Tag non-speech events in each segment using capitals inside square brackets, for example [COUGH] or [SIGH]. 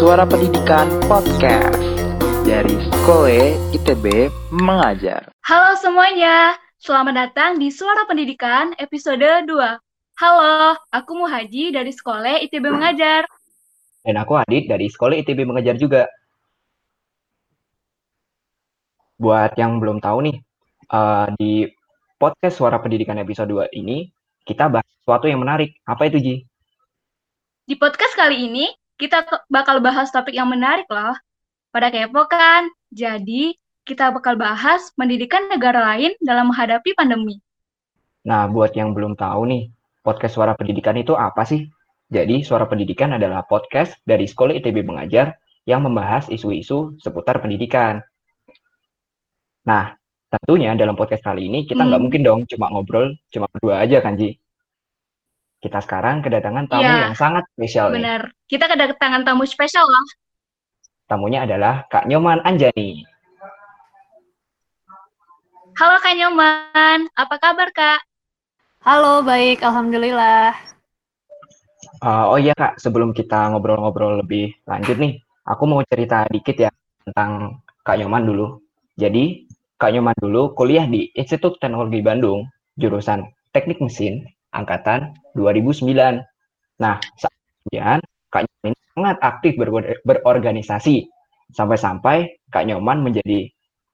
Suara Pendidikan Podcast dari Skole ITB Mengajar. Halo semuanya, selamat datang di Suara Pendidikan episode 2. Halo, aku Muhaji dari Skole ITB Mengajar. Dan aku Adit dari Sekolah ITB Mengajar juga. Buat yang belum tahu nih, uh, di podcast Suara Pendidikan episode 2 ini, kita bahas sesuatu yang menarik. Apa itu, Ji? Di podcast kali ini, kita bakal bahas topik yang menarik loh. Pada kepo kan? Jadi, kita bakal bahas pendidikan negara lain dalam menghadapi pandemi. Nah, buat yang belum tahu nih, podcast Suara Pendidikan itu apa sih? Jadi, Suara Pendidikan adalah podcast dari Sekolah ITB Mengajar yang membahas isu-isu seputar pendidikan. Nah, tentunya dalam podcast kali ini kita nggak hmm. mungkin dong cuma ngobrol cuma berdua aja kan, Ji? Kita sekarang kedatangan tamu ya, yang sangat spesial bener. nih. Kita kedatangan tamu spesial lah. Tamunya adalah Kak Nyoman Anjani. Halo Kak Nyoman, apa kabar Kak? Halo, baik, Alhamdulillah. Uh, oh iya Kak, sebelum kita ngobrol-ngobrol lebih lanjut nih, aku mau cerita dikit ya tentang Kak Nyoman dulu. Jadi, Kak Nyoman dulu kuliah di Institut Teknologi Bandung, jurusan Teknik Mesin, angkatan 2009. Nah, kemudian Kak Nyoman sangat aktif ber berorganisasi sampai-sampai Kak Nyoman menjadi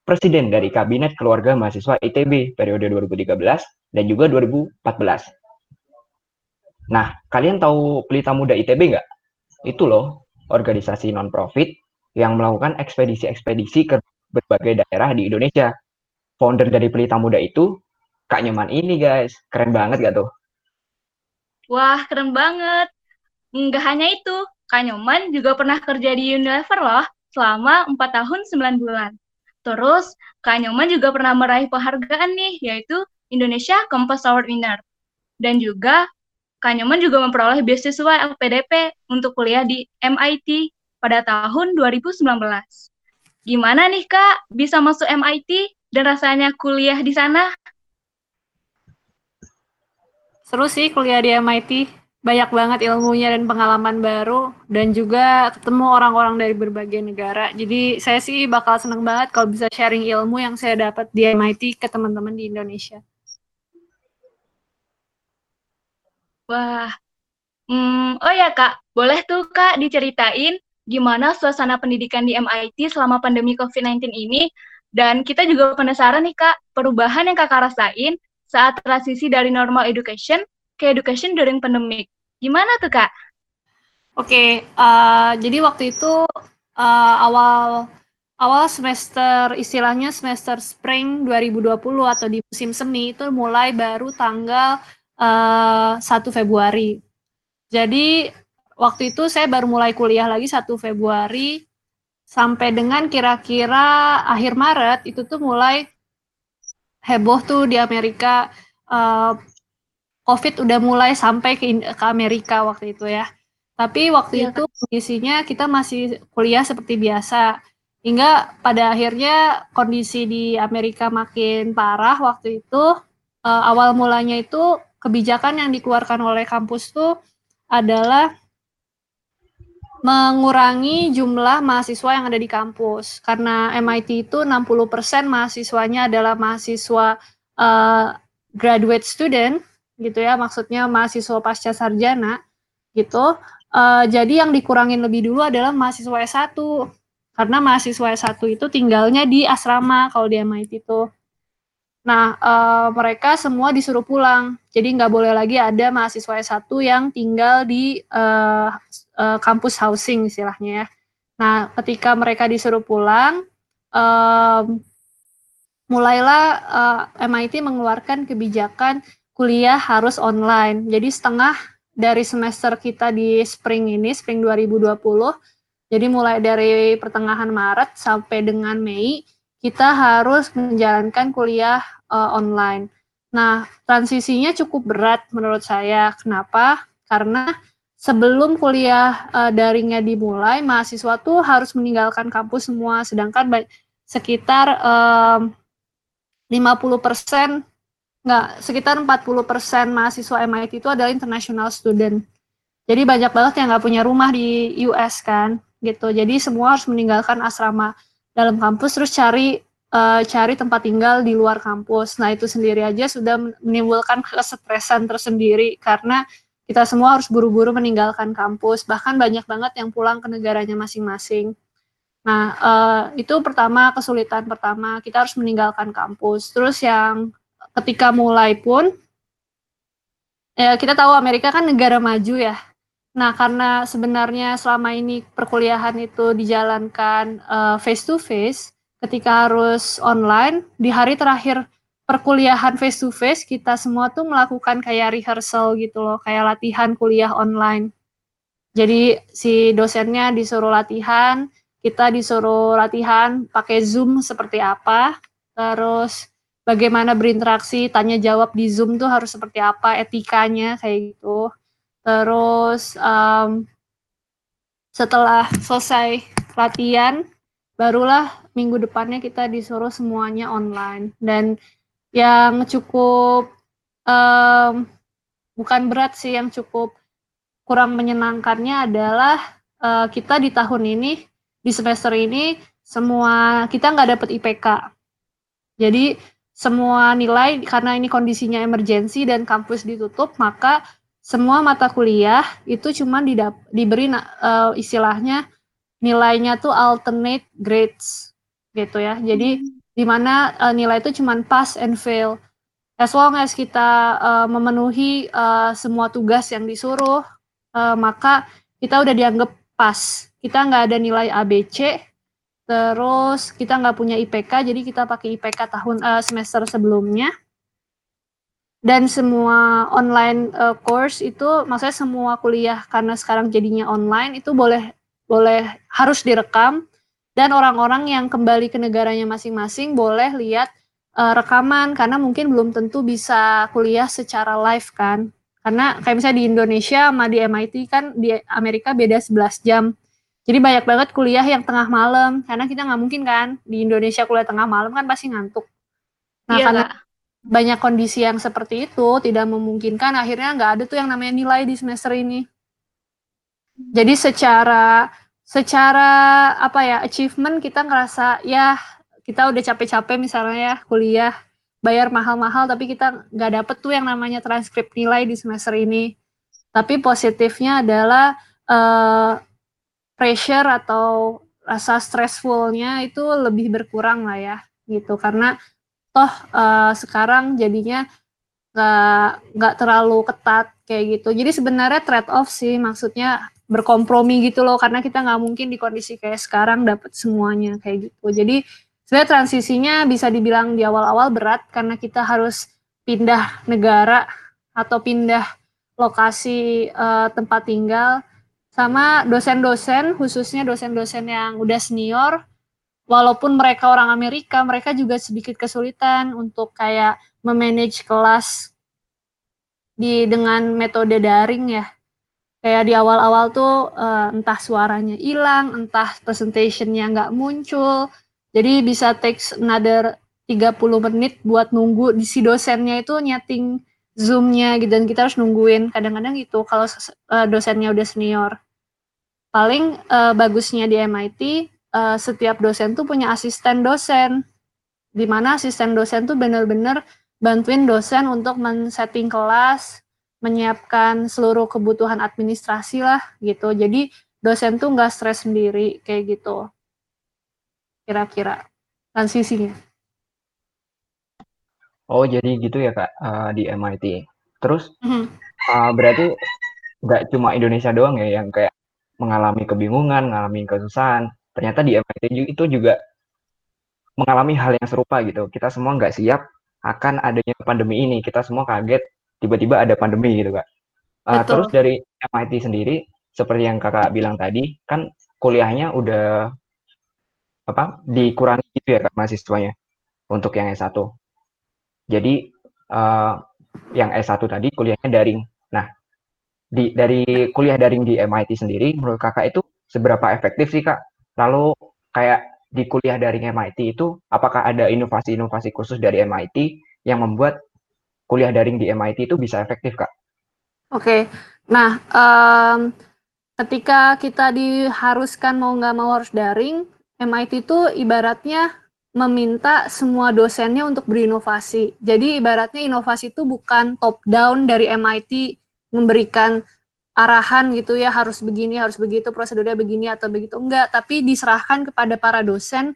presiden dari Kabinet Keluarga Mahasiswa ITB periode 2013 dan juga 2014. Nah, kalian tahu Pelita Muda ITB nggak? Itu loh, organisasi non-profit yang melakukan ekspedisi-ekspedisi ke berbagai daerah di Indonesia. Founder dari Pelita Muda itu Kak Nyoman ini guys, keren banget gak tuh? Wah, keren banget. Nggak hanya itu, Kak Nyoman juga pernah kerja di Unilever loh, selama 4 tahun 9 bulan. Terus, Kak Nyoman juga pernah meraih penghargaan nih, yaitu Indonesia Compass Award Winner. Dan juga, Kak Nyoman juga memperoleh beasiswa LPDP untuk kuliah di MIT pada tahun 2019. Gimana nih Kak, bisa masuk MIT dan rasanya kuliah di sana? Seru sih kuliah di MIT. Banyak banget ilmunya dan pengalaman baru dan juga ketemu orang-orang dari berbagai negara. Jadi saya sih bakal seneng banget kalau bisa sharing ilmu yang saya dapat di MIT ke teman-teman di Indonesia. Wah, hmm, oh ya Kak, boleh tuh Kak diceritain gimana suasana pendidikan di MIT selama pandemi COVID-19 ini? Dan kita juga penasaran nih Kak, perubahan yang Kakak rasain saat transisi dari normal education ke education during pandemic. Gimana tuh kak? Oke, okay, uh, jadi waktu itu uh, awal awal semester istilahnya semester spring 2020 atau di musim semi itu mulai baru tanggal uh, 1 Februari. Jadi waktu itu saya baru mulai kuliah lagi 1 Februari sampai dengan kira-kira akhir Maret itu tuh mulai heboh tuh di Amerika uh, COVID udah mulai sampai ke, ke Amerika waktu itu ya. Tapi waktu ya, itu kondisinya kita masih kuliah seperti biasa. Hingga pada akhirnya kondisi di Amerika makin parah waktu itu. Uh, awal mulanya itu kebijakan yang dikeluarkan oleh kampus tuh adalah mengurangi jumlah mahasiswa yang ada di kampus. Karena MIT itu 60% mahasiswanya adalah mahasiswa uh, graduate student gitu ya. Maksudnya mahasiswa pasca sarjana gitu. Uh, jadi yang dikurangin lebih dulu adalah mahasiswa S1 karena mahasiswa S1 itu tinggalnya di asrama kalau di MIT itu Nah, uh, mereka semua disuruh pulang. Jadi nggak boleh lagi ada mahasiswa S1 yang tinggal di uh, uh, kampus housing istilahnya ya. Nah, ketika mereka disuruh pulang, um, mulailah uh, MIT mengeluarkan kebijakan kuliah harus online. Jadi setengah dari semester kita di spring ini, spring 2020, jadi mulai dari pertengahan Maret sampai dengan Mei, kita harus menjalankan kuliah uh, online. Nah, transisinya cukup berat menurut saya. Kenapa? Karena sebelum kuliah uh, daringnya dimulai, mahasiswa tuh harus meninggalkan kampus semua, sedangkan sekitar um, 50 persen, nggak, sekitar 40 persen mahasiswa MIT itu adalah international student. Jadi banyak banget yang nggak punya rumah di US kan, gitu. Jadi semua harus meninggalkan asrama dalam kampus terus cari uh, cari tempat tinggal di luar kampus. Nah, itu sendiri aja sudah menimbulkan kesetresan tersendiri karena kita semua harus buru-buru meninggalkan kampus. Bahkan banyak banget yang pulang ke negaranya masing-masing. Nah, uh, itu pertama kesulitan pertama, kita harus meninggalkan kampus. Terus yang ketika mulai pun ya kita tahu Amerika kan negara maju ya. Nah, karena sebenarnya selama ini perkuliahan itu dijalankan uh, face to face, ketika harus online di hari terakhir perkuliahan face to face kita semua tuh melakukan kayak rehearsal gitu loh, kayak latihan kuliah online. Jadi si dosennya disuruh latihan, kita disuruh latihan pakai Zoom seperti apa, terus bagaimana berinteraksi, tanya jawab di Zoom tuh harus seperti apa, etikanya kayak gitu. Terus um, setelah selesai latihan, barulah minggu depannya kita disuruh semuanya online. Dan yang cukup um, bukan berat sih, yang cukup kurang menyenangkannya adalah uh, kita di tahun ini, di semester ini, semua kita nggak dapat IPK. Jadi semua nilai karena ini kondisinya emergensi dan kampus ditutup maka semua mata kuliah itu cuma diberi uh, istilahnya nilainya tuh alternate grades gitu ya jadi hmm. di mana uh, nilai itu cuma pass and fail as long as kita uh, memenuhi uh, semua tugas yang disuruh uh, maka kita udah dianggap pas kita nggak ada nilai ABC Terus kita nggak punya IPK, jadi kita pakai IPK tahun uh, semester sebelumnya. Dan semua online uh, course itu, maksudnya semua kuliah karena sekarang jadinya online itu boleh boleh harus direkam dan orang-orang yang kembali ke negaranya masing-masing boleh lihat uh, rekaman karena mungkin belum tentu bisa kuliah secara live kan. Karena kayak misalnya di Indonesia sama di MIT kan di Amerika beda 11 jam. Jadi banyak banget kuliah yang tengah malam karena kita nggak mungkin kan di Indonesia kuliah tengah malam kan pasti ngantuk. Nah iya, karena? Banyak kondisi yang seperti itu tidak memungkinkan akhirnya nggak ada tuh yang namanya nilai di semester ini. Jadi secara secara apa ya achievement kita ngerasa ya kita udah capek-capek misalnya ya kuliah bayar mahal-mahal tapi kita nggak dapet tuh yang namanya transkrip nilai di semester ini. Tapi positifnya adalah uh, pressure atau rasa stressfulnya itu lebih berkurang lah ya gitu karena toh uh, sekarang jadinya nggak nggak terlalu ketat kayak gitu. Jadi sebenarnya trade off sih maksudnya berkompromi gitu loh karena kita nggak mungkin di kondisi kayak sekarang dapat semuanya kayak gitu. Jadi sebenarnya transisinya bisa dibilang di awal-awal berat karena kita harus pindah negara atau pindah lokasi uh, tempat tinggal sama dosen-dosen khususnya dosen-dosen yang udah senior walaupun mereka orang Amerika mereka juga sedikit kesulitan untuk kayak memanage kelas di dengan metode daring ya. Kayak di awal-awal tuh uh, entah suaranya hilang entah presentationnya nggak muncul. Jadi bisa takes another 30 menit buat nunggu di si dosennya itu nyeting zoomnya gitu. Dan kita harus nungguin. Kadang-kadang gitu kalau uh, dosennya udah senior. Paling uh, bagusnya di MIT uh, setiap dosen tuh punya asisten dosen di mana asisten dosen tuh benar-benar bantuin dosen untuk men-setting kelas menyiapkan seluruh kebutuhan administrasi lah gitu. Jadi dosen tuh nggak stres sendiri kayak gitu. Kira-kira. Transisinya. Oh jadi gitu ya kak uh, di MIT terus mm -hmm. uh, berarti nggak cuma Indonesia doang ya yang kayak mengalami kebingungan, mengalami kesusahan. Ternyata di MIT itu juga mengalami hal yang serupa gitu. Kita semua nggak siap akan adanya pandemi ini. Kita semua kaget tiba-tiba ada pandemi gitu kak. Uh, terus dari MIT sendiri, seperti yang kakak bilang tadi, kan kuliahnya udah apa dikurangi gitu ya kak mahasiswanya untuk yang S1. Jadi uh, yang S1 tadi kuliahnya daring. Nah, di dari kuliah daring di MIT sendiri menurut kakak itu seberapa efektif sih kak? Lalu kayak di kuliah daring MIT itu apakah ada inovasi-inovasi khusus dari MIT yang membuat kuliah daring di MIT itu bisa efektif kak? Oke, okay. nah um, ketika kita diharuskan mau nggak mau harus daring, MIT itu ibaratnya meminta semua dosennya untuk berinovasi. Jadi ibaratnya inovasi itu bukan top down dari MIT memberikan arahan gitu ya harus begini, harus begitu, prosedurnya begini atau begitu. Enggak, tapi diserahkan kepada para dosen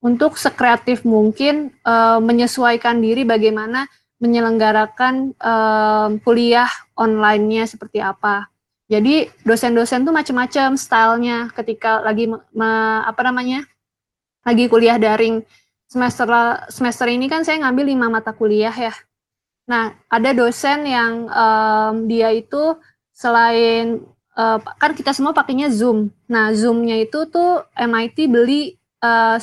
untuk sekreatif mungkin uh, menyesuaikan diri bagaimana menyelenggarakan uh, kuliah online-nya seperti apa. Jadi dosen-dosen tuh macam-macam stylenya ketika lagi me, apa namanya lagi kuliah daring semester semester ini kan saya ngambil lima mata kuliah ya. Nah ada dosen yang um, dia itu selain uh, kan kita semua pakainya Zoom. Nah Zoomnya itu tuh MIT beli uh,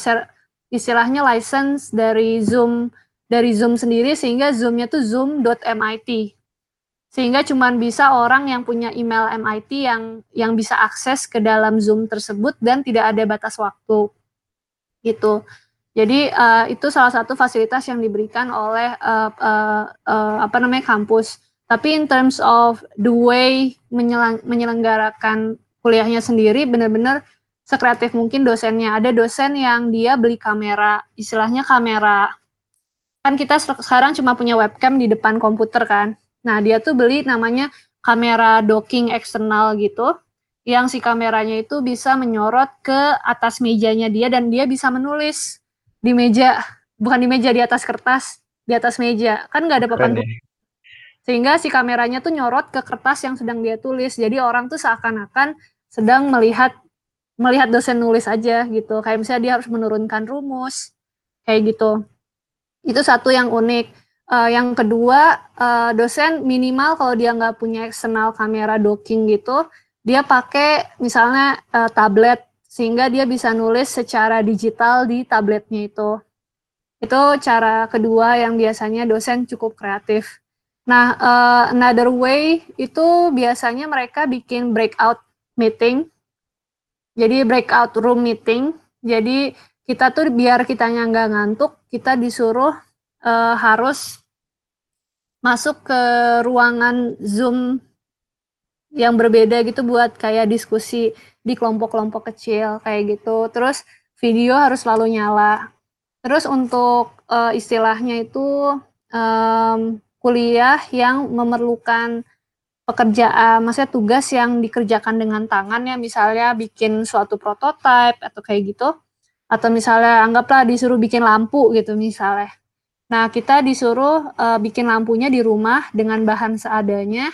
istilahnya license dari Zoom dari Zoom sendiri sehingga Zoomnya tuh zoom.mit sehingga cuma bisa orang yang punya email MIT yang yang bisa akses ke dalam Zoom tersebut dan tidak ada batas waktu gitu. Jadi uh, itu salah satu fasilitas yang diberikan oleh uh, uh, uh, apa namanya kampus. Tapi in terms of the way menyelang, menyelenggarakan kuliahnya sendiri benar-benar sekreatif mungkin dosennya. Ada dosen yang dia beli kamera, istilahnya kamera. Kan kita sekarang cuma punya webcam di depan komputer kan. Nah, dia tuh beli namanya kamera docking eksternal gitu, yang si kameranya itu bisa menyorot ke atas mejanya dia dan dia bisa menulis di meja, bukan di meja di atas kertas, di atas meja. Kan nggak ada papan tulis. Sehingga si kameranya tuh nyorot ke kertas yang sedang dia tulis. Jadi orang tuh seakan-akan sedang melihat melihat dosen nulis aja gitu. Kayak misalnya dia harus menurunkan rumus, kayak gitu. Itu satu yang unik Uh, yang kedua, uh, dosen minimal kalau dia nggak punya eksternal kamera docking gitu, dia pakai misalnya uh, tablet sehingga dia bisa nulis secara digital di tabletnya itu. Itu cara kedua yang biasanya dosen cukup kreatif. Nah, uh, another way itu biasanya mereka bikin breakout meeting. Jadi breakout room meeting. Jadi kita tuh biar kitanya nggak ngantuk, kita disuruh uh, harus masuk ke ruangan Zoom yang berbeda gitu buat kayak diskusi di kelompok-kelompok kecil kayak gitu. Terus video harus selalu nyala. Terus untuk uh, istilahnya itu um, kuliah yang memerlukan pekerjaan, maksudnya tugas yang dikerjakan dengan tangan ya, misalnya bikin suatu prototipe atau kayak gitu, atau misalnya anggaplah disuruh bikin lampu gitu misalnya. Nah, kita disuruh uh, bikin lampunya di rumah dengan bahan seadanya.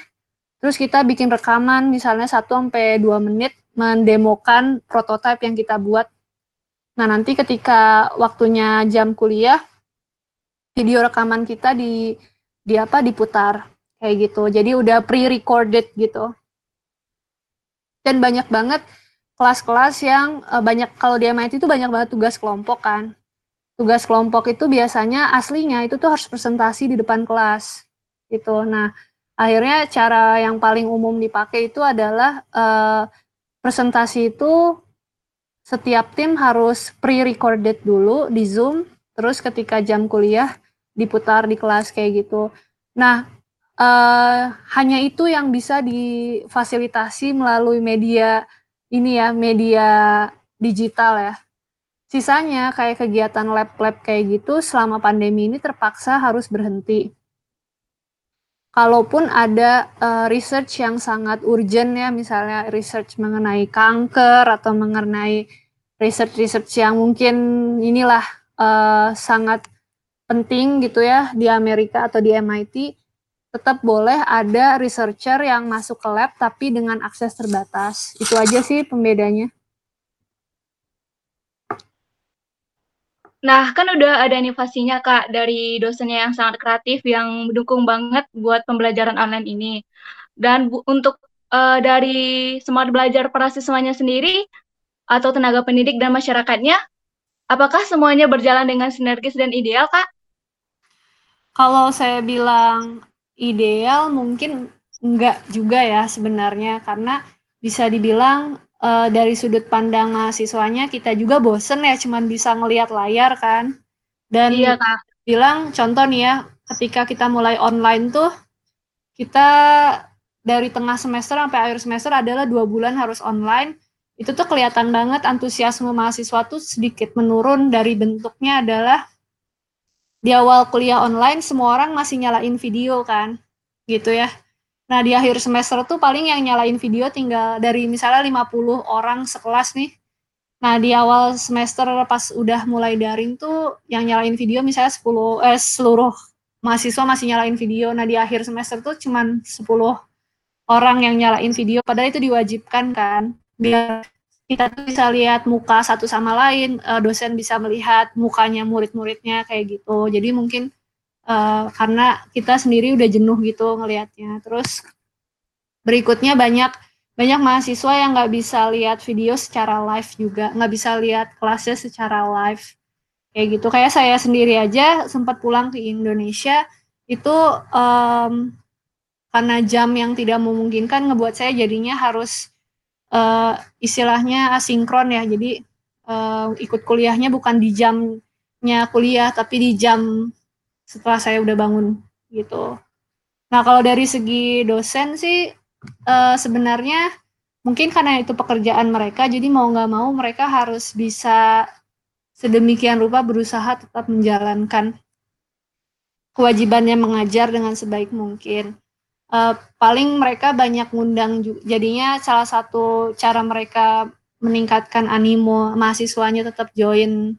Terus kita bikin rekaman misalnya 1 sampai 2 menit mendemokan prototipe yang kita buat. Nah, nanti ketika waktunya jam kuliah video rekaman kita di di apa diputar kayak gitu. Jadi udah pre-recorded gitu. Dan banyak banget kelas-kelas yang uh, banyak kalau di MIT itu banyak banget tugas kelompok kan tugas kelompok itu biasanya aslinya itu tuh harus presentasi di depan kelas gitu. Nah, akhirnya cara yang paling umum dipakai itu adalah uh, presentasi itu setiap tim harus pre-recorded dulu di Zoom, terus ketika jam kuliah diputar di kelas kayak gitu. Nah, uh, hanya itu yang bisa difasilitasi melalui media ini ya, media digital ya. Sisanya kayak kegiatan lab-lab kayak gitu selama pandemi ini terpaksa harus berhenti. Kalaupun ada uh, research yang sangat urgent ya, misalnya research mengenai kanker atau mengenai research-research yang mungkin inilah uh, sangat penting gitu ya di Amerika atau di MIT, tetap boleh ada researcher yang masuk ke lab tapi dengan akses terbatas. Itu aja sih pembedanya. Nah, kan udah ada inovasinya Kak dari dosennya yang sangat kreatif yang mendukung banget buat pembelajaran online ini. Dan bu, untuk uh, dari smart belajar para siswanya sendiri atau tenaga pendidik dan masyarakatnya, apakah semuanya berjalan dengan sinergis dan ideal, Kak? Kalau saya bilang ideal mungkin enggak juga ya sebenarnya. Karena bisa dibilang uh, dari sudut pandang mahasiswanya kita juga bosen ya cuman bisa ngelihat layar kan. Dan iya, Kak. bilang contoh nih ya ketika kita mulai online tuh kita dari tengah semester sampai akhir semester adalah dua bulan harus online. Itu tuh kelihatan banget antusiasme mahasiswa tuh sedikit menurun. Dari bentuknya adalah di awal kuliah online semua orang masih nyalain video kan? Gitu ya. Nah di akhir semester tuh paling yang nyalain video tinggal dari misalnya 50 orang sekelas nih. Nah di awal semester pas udah mulai daring tuh yang nyalain video misalnya 10 eh seluruh mahasiswa masih nyalain video. Nah di akhir semester tuh cuman 10 orang yang nyalain video. Padahal itu diwajibkan kan? Biar kita tuh bisa lihat muka satu sama lain, uh, dosen bisa melihat mukanya murid-muridnya kayak gitu. Jadi mungkin uh, karena kita sendiri udah jenuh gitu ngelihatnya. Terus berikutnya banyak banyak mahasiswa yang nggak bisa lihat video secara live juga, nggak bisa lihat kelasnya secara live kayak gitu. Kayak saya sendiri aja sempat pulang ke Indonesia itu um, karena jam yang tidak memungkinkan ngebuat saya jadinya harus uh, istilahnya asinkron ya. Jadi uh, ikut kuliahnya bukan di jamnya kuliah tapi di jam setelah saya udah bangun gitu. Nah kalau dari segi dosen sih uh, sebenarnya mungkin karena itu pekerjaan mereka, jadi mau nggak mau mereka harus bisa sedemikian rupa berusaha tetap menjalankan kewajibannya mengajar dengan sebaik mungkin uh, paling mereka banyak ngundang jadinya salah satu cara mereka meningkatkan animo mahasiswanya tetap join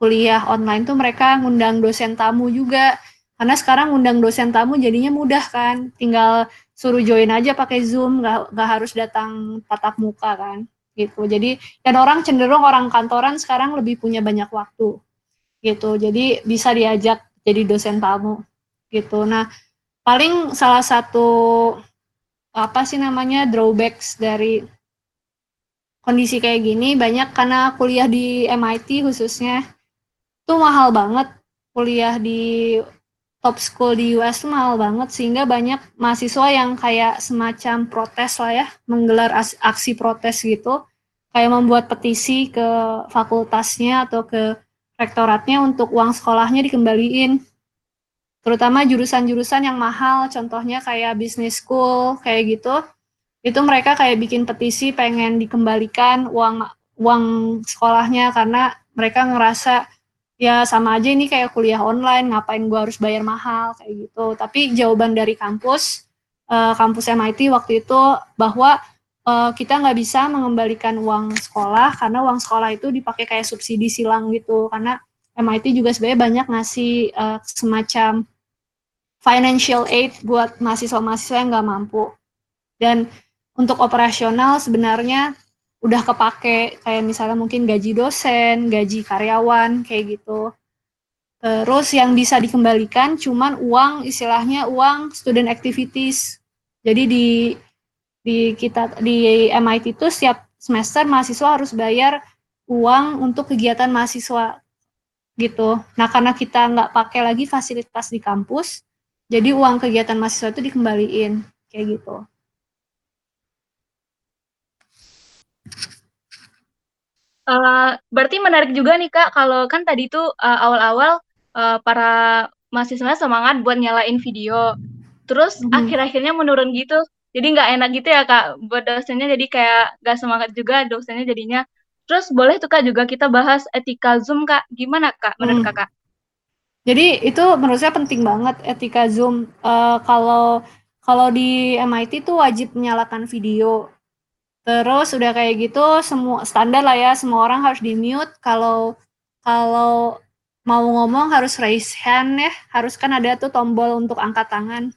kuliah online tuh mereka ngundang dosen tamu juga. Karena sekarang ngundang dosen tamu jadinya mudah kan tinggal suruh join aja pakai zoom nggak nggak harus datang tatap muka kan gitu. Jadi dan orang cenderung orang kantoran sekarang lebih punya banyak waktu gitu. Jadi bisa diajak jadi dosen tamu gitu. Nah paling salah satu apa sih namanya drawbacks dari kondisi kayak gini banyak karena kuliah di MIT khususnya. Tuh mahal banget. Kuliah di top school di US tuh mahal banget sehingga banyak mahasiswa yang kayak semacam protes lah ya menggelar aksi protes gitu. Kayak membuat petisi ke fakultasnya atau ke rektoratnya untuk uang sekolahnya dikembaliin terutama jurusan-jurusan yang mahal contohnya kayak business school kayak gitu. Itu mereka kayak bikin petisi pengen dikembalikan uang uang sekolahnya karena mereka ngerasa ya sama aja ini kayak kuliah online ngapain gua harus bayar mahal kayak gitu. Tapi jawaban dari kampus uh, kampus MIT waktu itu bahwa uh, kita nggak bisa mengembalikan uang sekolah karena uang sekolah itu dipakai kayak subsidi silang gitu. Karena MIT juga sebenarnya banyak ngasih uh, semacam financial aid buat mahasiswa-mahasiswa yang nggak mampu. Dan untuk operasional sebenarnya udah kepake kayak misalnya mungkin gaji dosen, gaji karyawan kayak gitu. Terus yang bisa dikembalikan cuman uang istilahnya uang student activities. Jadi di di kita di MIT itu setiap semester mahasiswa harus bayar uang untuk kegiatan mahasiswa gitu. Nah karena kita nggak pakai lagi fasilitas di kampus, jadi uang kegiatan mahasiswa itu dikembaliin kayak gitu. Uh, berarti menarik juga nih kak, kalau kan tadi tuh uh, awal-awal uh, para mahasiswa semangat buat nyalain video, terus mm -hmm. akhir-akhirnya menurun gitu, jadi nggak enak gitu ya kak, buat dosennya jadi kayak nggak semangat juga dosennya jadinya. Terus boleh tuh kak juga kita bahas etika Zoom kak, gimana kak menurut hmm. kakak? Jadi itu menurut saya penting banget etika Zoom. Uh, kalau kalau di MIT tuh wajib menyalakan video. Terus udah kayak gitu semua standar lah ya, semua orang harus di mute. Kalau kalau mau ngomong harus raise hand ya, harus kan ada tuh tombol untuk angkat tangan.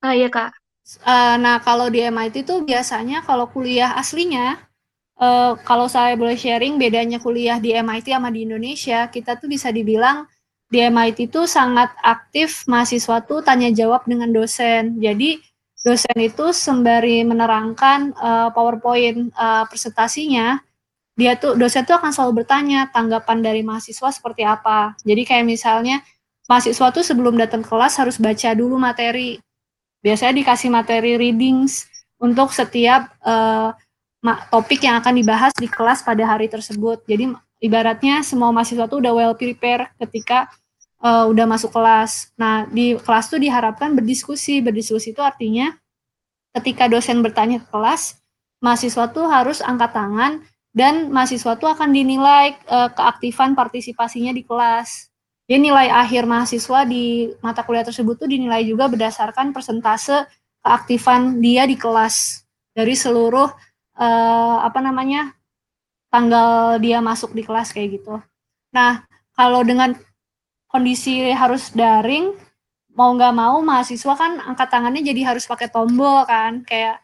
Ah iya kak. Uh, nah kalau di MIT tuh biasanya kalau kuliah aslinya, uh, kalau saya boleh sharing bedanya kuliah di MIT sama di Indonesia, kita tuh bisa dibilang di MIT itu sangat aktif mahasiswa tuh tanya jawab dengan dosen. Jadi dosen itu sembari menerangkan uh, PowerPoint uh, presentasinya, dia tuh dosen tuh akan selalu bertanya tanggapan dari mahasiswa seperti apa. Jadi kayak misalnya mahasiswa tuh sebelum datang kelas harus baca dulu materi. Biasanya dikasih materi readings untuk setiap uh, topik yang akan dibahas di kelas pada hari tersebut. Jadi ibaratnya semua mahasiswa tuh udah well prepare ketika uh, udah masuk kelas. Nah, di kelas tuh diharapkan berdiskusi. Berdiskusi itu artinya ketika dosen bertanya ke kelas, mahasiswa tuh harus angkat tangan dan mahasiswa tuh akan dinilai uh, keaktifan partisipasinya di kelas. Jadi nilai akhir mahasiswa di mata kuliah tersebut tuh dinilai juga berdasarkan persentase keaktifan dia di kelas dari seluruh uh, apa namanya tanggal dia masuk di kelas kayak gitu. Nah, kalau dengan kondisi harus daring, mau nggak mau mahasiswa kan angkat tangannya jadi harus pakai tombol kan, kayak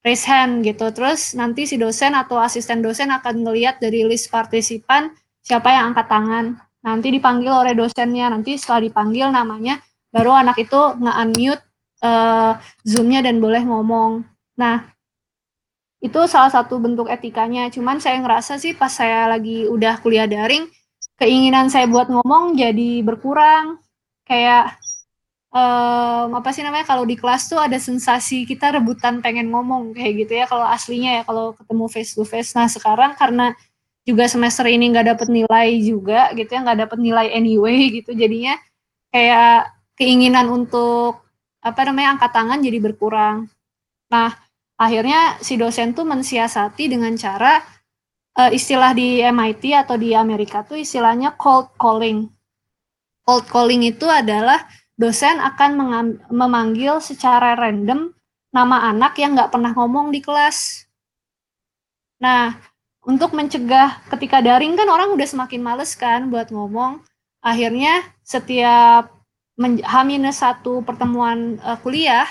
raise hand gitu. Terus nanti si dosen atau asisten dosen akan ngelihat dari list partisipan siapa yang angkat tangan. Nanti dipanggil oleh dosennya, nanti setelah dipanggil namanya, baru anak itu nge-unmute uh, Zoom-nya dan boleh ngomong. Nah, itu salah satu bentuk etikanya. Cuman saya ngerasa sih pas saya lagi udah kuliah daring keinginan saya buat ngomong jadi berkurang. Kayak um, apa sih namanya kalau di kelas tuh ada sensasi kita rebutan pengen ngomong kayak gitu ya kalau aslinya ya kalau ketemu face to face nah sekarang karena juga semester ini nggak dapet nilai juga gitu ya nggak dapet nilai anyway gitu jadinya kayak keinginan untuk apa namanya angkat tangan jadi berkurang. Nah akhirnya si dosen tuh mensiasati dengan cara uh, istilah di MIT atau di Amerika tuh istilahnya cold calling. Cold calling itu adalah dosen akan memanggil secara random nama anak yang nggak pernah ngomong di kelas. Nah, untuk mencegah ketika daring kan orang udah semakin males kan buat ngomong. Akhirnya setiap H-1 pertemuan uh, kuliah,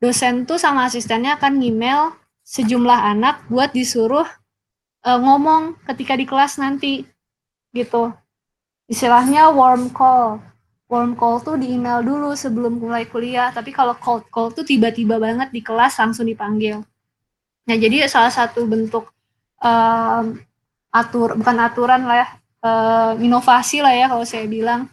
dosen tuh sama asistennya akan email sejumlah anak buat disuruh uh, ngomong ketika di kelas nanti gitu. Istilahnya warm call. Warm call tuh di email dulu sebelum mulai kuliah tapi kalau cold call tuh tiba-tiba banget di kelas langsung dipanggil. Nah jadi salah satu bentuk um, atur bukan aturan lah ya uh, inovasi lah ya kalau saya bilang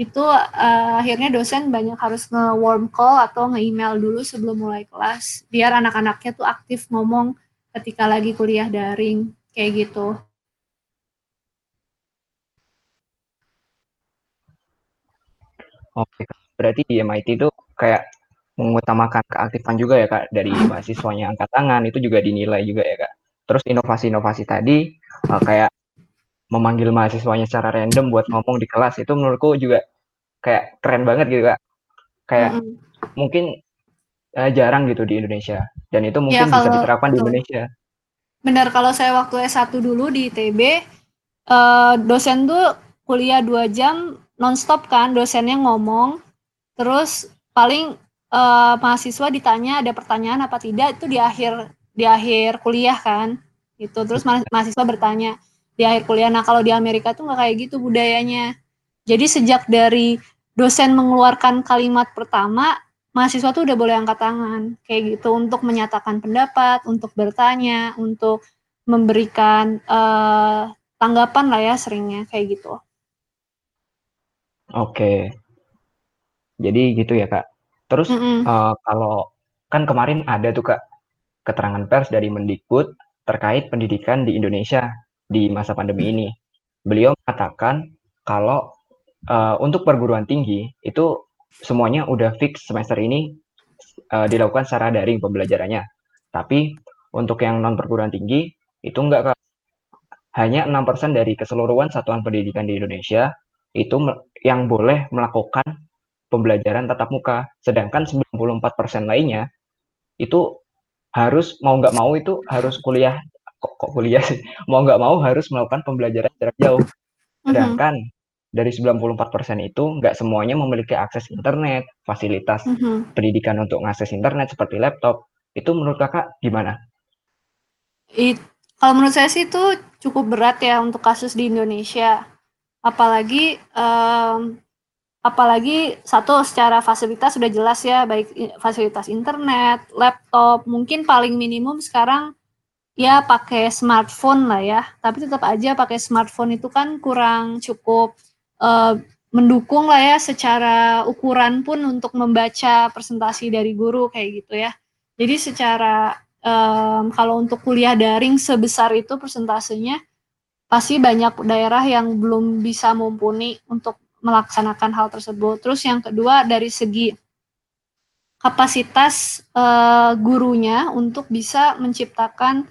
itu uh, akhirnya dosen banyak harus nge-warm call atau nge-email dulu sebelum mulai kelas biar anak-anaknya tuh aktif ngomong ketika lagi kuliah daring kayak gitu. Oke, berarti di MIT itu kayak mengutamakan keaktifan juga ya kak dari mahasiswanya angkat tangan itu juga dinilai juga ya kak. Terus inovasi-inovasi tadi uh, kayak memanggil mahasiswanya secara random buat ngomong di kelas itu menurutku juga kayak keren banget gitu kak. Kayak mm -hmm. mungkin uh, jarang gitu di Indonesia. Dan itu mungkin ya, kalau, bisa diterapkan di Indonesia. Benar kalau saya waktu S1 dulu di ITB uh, eh, dosen tuh kuliah dua jam nonstop kan dosennya ngomong. Terus paling uh, mahasiswa ditanya ada pertanyaan apa tidak itu di akhir di akhir kuliah kan. Itu terus mahasiswa bertanya di akhir kuliah. Nah kalau di Amerika tuh nggak kayak gitu budayanya. Jadi sejak dari dosen mengeluarkan kalimat pertama, mahasiswa tuh udah boleh angkat tangan kayak gitu untuk menyatakan pendapat, untuk bertanya, untuk memberikan uh, tanggapan lah ya seringnya kayak gitu. Oke. Jadi gitu ya kak. Terus mm -mm. Uh, kalau kan kemarin ada tuh kak keterangan pers dari Mendikbud terkait pendidikan di Indonesia di masa pandemi ini. Beliau mengatakan kalau uh, untuk perguruan tinggi itu semuanya udah fix semester ini uh, dilakukan secara daring pembelajarannya. Tapi untuk yang non perguruan tinggi itu enggak. Hanya 6% dari keseluruhan satuan pendidikan di Indonesia itu yang boleh melakukan pembelajaran tatap muka, sedangkan 94% lainnya itu harus mau nggak mau itu harus kuliah kok, kok kuliah sih [LAUGHS] mau nggak mau harus melakukan pembelajaran jarak jauh mm-hmm. sedangkan mm-hmm. dari 94% itu nggak semuanya memiliki akses internet fasilitas mm-hmm. pendidikan untuk mengakses internet seperti laptop itu menurut kakak gimana? It, kalau menurut saya sih itu cukup berat ya untuk kasus di Indonesia apalagi um, apalagi satu secara fasilitas sudah jelas ya baik fasilitas internet, laptop, mungkin paling minimum sekarang ya pakai smartphone lah ya. Tapi tetap aja pakai smartphone itu kan kurang cukup uh, mendukung lah ya secara ukuran pun untuk membaca presentasi dari guru kayak gitu ya. Jadi secara um, kalau untuk kuliah daring sebesar itu persentasenya pasti banyak daerah yang belum bisa mumpuni untuk melaksanakan hal tersebut. Terus yang kedua dari segi kapasitas uh, gurunya untuk bisa menciptakan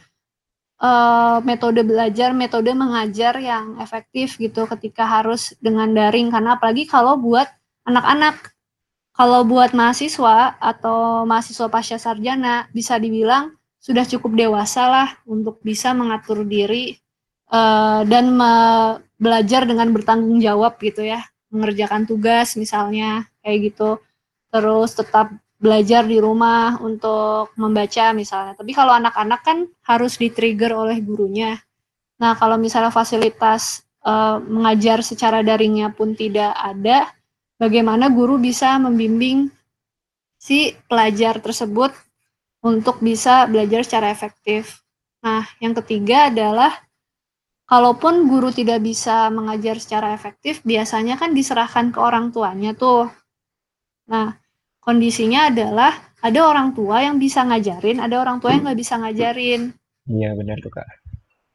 uh, metode belajar, metode mengajar yang efektif gitu ketika harus dengan daring. Karena apalagi kalau buat anak-anak. Kalau buat mahasiswa atau mahasiswa pasca sarjana bisa dibilang sudah cukup dewasa lah untuk bisa mengatur diri uh, dan me belajar dengan bertanggung jawab gitu ya. Mengerjakan tugas misalnya kayak gitu. Terus tetap belajar di rumah untuk membaca misalnya tapi kalau anak-anak kan harus di-trigger oleh gurunya nah kalau misalnya fasilitas uh, mengajar secara daringnya pun tidak ada bagaimana guru bisa membimbing si pelajar tersebut untuk bisa belajar secara efektif. Nah, yang ketiga adalah kalaupun guru tidak bisa mengajar secara efektif, biasanya kan diserahkan ke orang tuanya tuh. Nah, kondisinya adalah ada orang tua yang bisa ngajarin, ada orang tua yang nggak bisa ngajarin. Iya, benar tuh, Kak.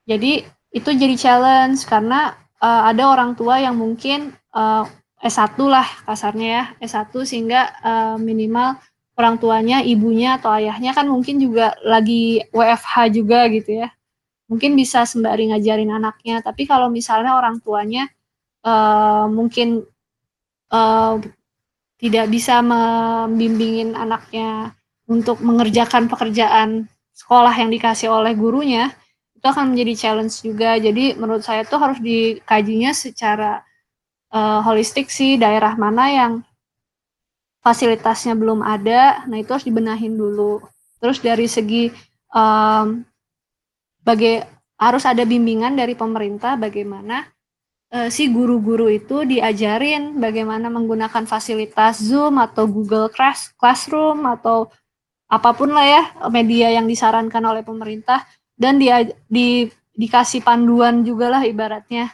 Jadi, itu jadi challenge karena uh, ada orang tua yang mungkin uh, S1 lah kasarnya ya, S1 sehingga uh, minimal orang tuanya, ibunya atau ayahnya kan mungkin juga lagi WFH juga gitu ya. Mungkin bisa sembari ngajarin anaknya, tapi kalau misalnya orang tuanya uh, mungkin uh, tidak bisa membimbingin anaknya untuk mengerjakan pekerjaan sekolah yang dikasih oleh gurunya, itu akan menjadi challenge juga. Jadi menurut saya tuh harus dikajinya secara uh, holistik sih daerah mana yang fasilitasnya belum ada, nah itu harus dibenahin dulu. Terus dari segi um, harus ada bimbingan dari pemerintah bagaimana uh, si guru-guru itu diajarin bagaimana menggunakan fasilitas Zoom atau Google Classroom atau apa pun lah ya media yang disarankan oleh pemerintah dan dia di dikasih panduan juga lah ibaratnya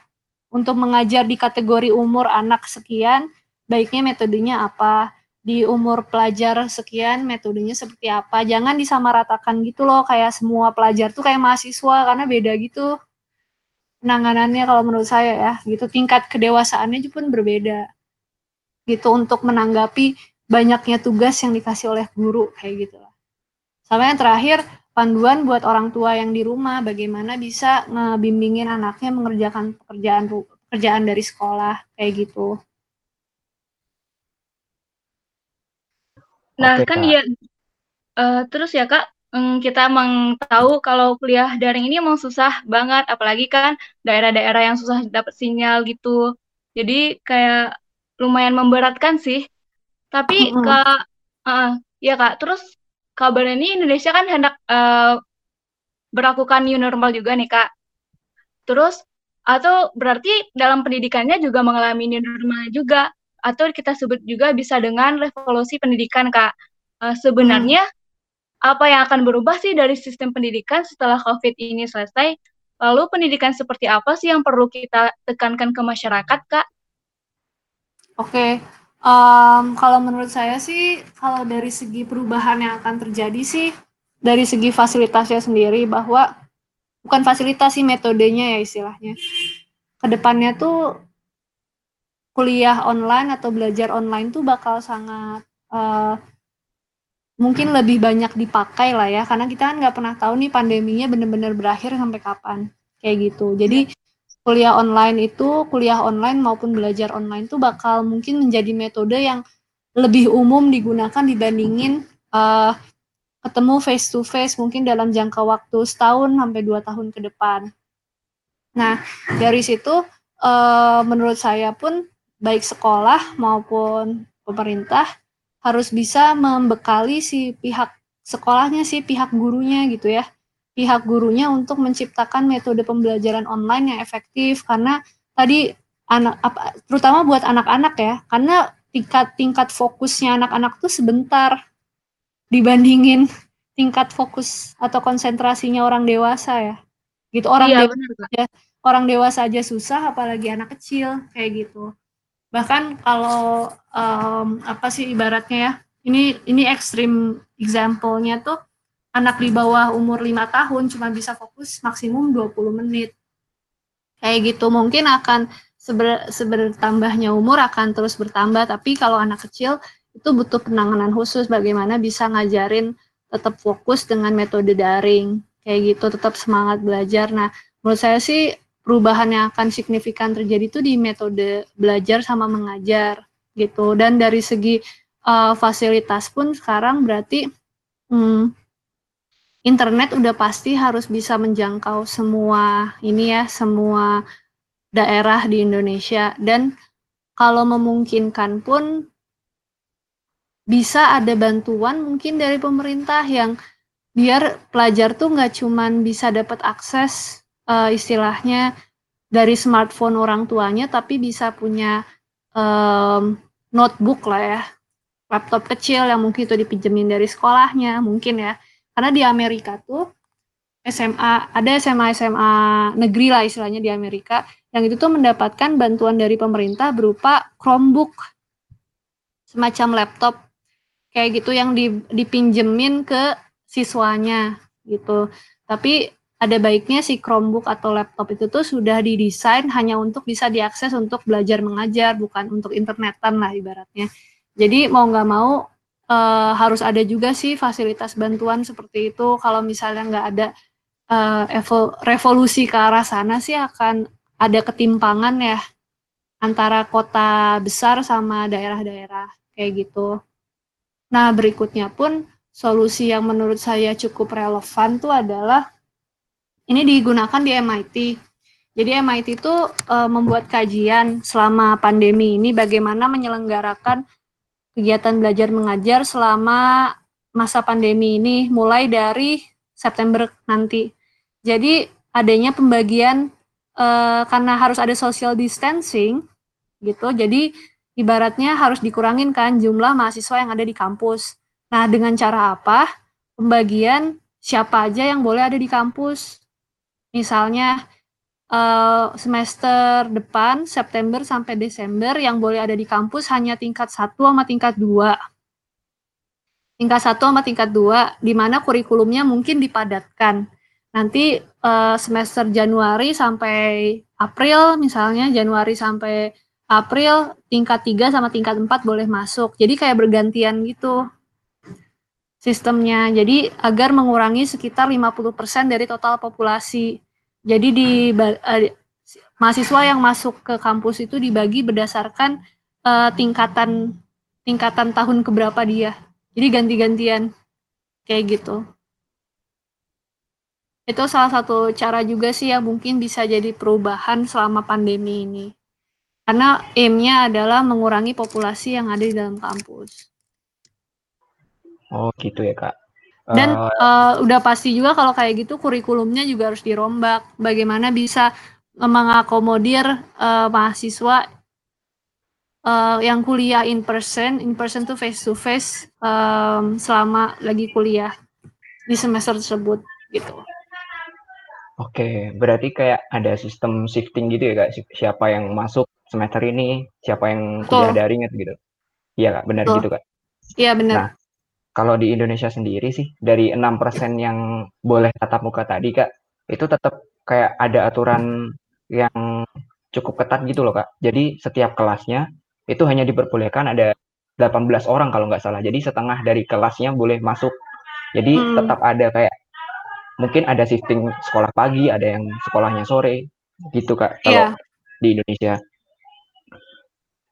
untuk mengajar di kategori umur anak sekian, baiknya metodenya apa? Di umur pelajar sekian, metodenya seperti apa? Jangan disamaratakan gitu loh, kayak semua pelajar tuh kayak mahasiswa, karena beda gitu penanganannya kalau menurut saya ya, gitu tingkat kedewasaannya pun berbeda. Gitu untuk menanggapi banyaknya tugas yang dikasih oleh guru kayak gitu lah. Sama yang terakhir, panduan buat orang tua yang di rumah bagaimana bisa ngebimbingin anaknya mengerjakan pekerjaan pekerjaan dari sekolah kayak gitu. Nah, Oke, kan ya uh, terus ya Kak, kita emang tahu kalau kuliah daring ini emang susah banget, apalagi kan daerah-daerah yang susah dapat sinyal gitu. Jadi kayak lumayan memberatkan sih. Tapi mm -hmm. Kak, uh, ya Kak, terus kabar ini Indonesia kan hendak uh, berlakukan new normal juga nih kak. Terus atau berarti dalam pendidikannya juga mengalami new normal juga atau kita sebut juga bisa dengan revolusi pendidikan kak. Uh, sebenarnya hmm. Apa yang akan berubah sih dari sistem pendidikan setelah COVID ini selesai? Lalu pendidikan seperti apa sih yang perlu kita tekankan ke masyarakat kak? Oke, Um, kalau menurut saya sih, kalau dari segi perubahan yang akan terjadi sih, dari segi fasilitasnya sendiri bahwa bukan fasilitas sih metodenya ya istilahnya. Ke depannya tuh kuliah online atau belajar online tuh bakal sangat uh, mungkin lebih banyak dipakai lah ya, karena kita kan nggak pernah tahu nih pandeminya benar-benar berakhir sampai kapan kayak gitu. Jadi kuliah online itu, kuliah online maupun belajar online itu bakal mungkin menjadi metode yang lebih umum digunakan dibandingin uh, ketemu face to face mungkin dalam jangka waktu setahun sampai dua tahun ke depan. Nah, dari situ uh, menurut saya pun baik sekolah maupun pemerintah harus bisa membekali si pihak sekolahnya si pihak gurunya gitu ya. Pihak gurunya untuk menciptakan metode pembelajaran online yang efektif. Karena tadi anak apa terutama buat anak-anak ya karena tingkat tingkat fokusnya anak-anak tuh sebentar dibandingin tingkat fokus atau konsentrasinya orang dewasa ya. Gitu orang iya, dewasa aja, orang dewasa aja susah apalagi anak kecil kayak gitu bahkan kalau um, apa sih ibaratnya ya ini ini ekstrim example-nya tuh anak di bawah umur 5 tahun cuma bisa fokus maksimum 20 menit. Kayak gitu mungkin akan seber, sebertambahnya umur akan terus bertambah tapi kalau anak kecil itu butuh penanganan khusus bagaimana bisa ngajarin tetap fokus dengan metode daring kayak gitu tetap semangat belajar nah menurut saya sih perubahan yang akan signifikan terjadi itu di metode belajar sama mengajar gitu. Dan dari segi uh, fasilitas pun sekarang berarti hmm, internet udah pasti harus bisa menjangkau semua ini ya semua daerah di Indonesia. Dan kalau memungkinkan pun bisa ada bantuan mungkin dari pemerintah yang biar pelajar tuh nggak cuman bisa dapat akses uh, istilahnya dari smartphone orang tuanya tapi bisa punya um, notebook lah ya. Laptop kecil yang mungkin itu dipinjemin dari sekolahnya mungkin ya. Karena di Amerika tuh SMA ada SMA SMA negeri lah istilahnya di Amerika yang itu tuh mendapatkan bantuan dari pemerintah berupa Chromebook semacam laptop. Kayak gitu yang dipinjemin ke siswanya gitu. Tapi ada baiknya si Chromebook atau laptop itu tuh sudah didesain hanya untuk bisa diakses untuk belajar mengajar, bukan untuk internetan lah ibaratnya. Jadi mau nggak mau uh, harus ada juga sih fasilitas bantuan seperti itu. Kalau misalnya nggak ada uh, revolusi ke arah sana sih akan ada ketimpangan ya antara kota besar sama daerah-daerah kayak gitu. Nah berikutnya pun solusi yang menurut saya cukup relevan tuh adalah ini digunakan di MIT. Jadi MIT itu uh, membuat kajian selama pandemi ini bagaimana menyelenggarakan kegiatan belajar mengajar selama masa pandemi ini mulai dari September nanti. Jadi adanya pembagian uh, karena harus ada social distancing gitu. Jadi ibaratnya harus dikurangin kan jumlah mahasiswa yang ada di kampus. Nah, dengan cara apa? Pembagian siapa aja yang boleh ada di kampus misalnya uh, semester depan September sampai Desember yang boleh ada di kampus hanya tingkat satu sama tingkat dua. Tingkat satu sama tingkat dua di mana kurikulumnya mungkin dipadatkan. Nanti uh, semester Januari sampai April misalnya Januari sampai April tingkat 3 sama tingkat 4 boleh masuk. Jadi kayak bergantian gitu sistemnya. Jadi agar mengurangi sekitar 50% dari total populasi. Jadi di uh, mahasiswa yang masuk ke kampus itu dibagi berdasarkan uh, tingkatan tingkatan tahun keberapa dia. Jadi ganti-gantian kayak gitu. Itu salah satu cara juga sih yang mungkin bisa jadi perubahan selama pandemi ini. Karena aim-nya adalah mengurangi populasi yang ada di dalam kampus. Oh gitu ya kak. Dan uh, uh, udah pasti juga kalau kayak gitu kurikulumnya juga harus dirombak. Bagaimana bisa mengakomodir uh, mahasiswa uh, yang kuliah in person, in person to face to face um, selama lagi kuliah di semester tersebut gitu. Oke, berarti kayak ada sistem shifting gitu ya kak, siapa yang masuk semester ini, siapa yang kuliah daring gitu. Iya kak, benar Betul. gitu kak. Iya benar. Nah, kalau di Indonesia sendiri sih dari enam persen yang boleh tatap muka tadi kak itu tetap kayak ada aturan yang cukup ketat gitu loh kak. Jadi setiap kelasnya itu hanya diperbolehkan ada 18 orang kalau nggak salah. Jadi setengah dari kelasnya boleh masuk. Jadi hmm. tetap ada kayak mungkin ada shifting sekolah pagi ada yang sekolahnya sore gitu kak kalau yeah. di Indonesia.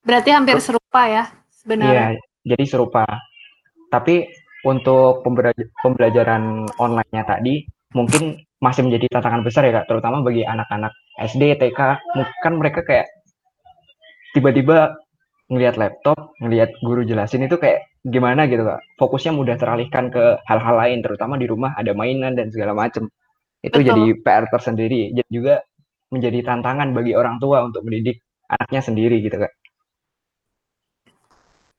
Berarti hampir serupa ya sebenarnya. Iya jadi serupa tapi untuk pembelajaran online-nya tadi mungkin masih menjadi tantangan besar ya kak, terutama bagi anak-anak SD, TK, kan mereka kayak tiba-tiba ngelihat laptop, ngelihat guru jelasin itu kayak gimana gitu kak, fokusnya mudah teralihkan ke hal-hal lain, terutama di rumah ada mainan dan segala macem. Itu Betul. jadi PR tersendiri, jadi juga menjadi tantangan bagi orang tua untuk mendidik anaknya sendiri gitu kak.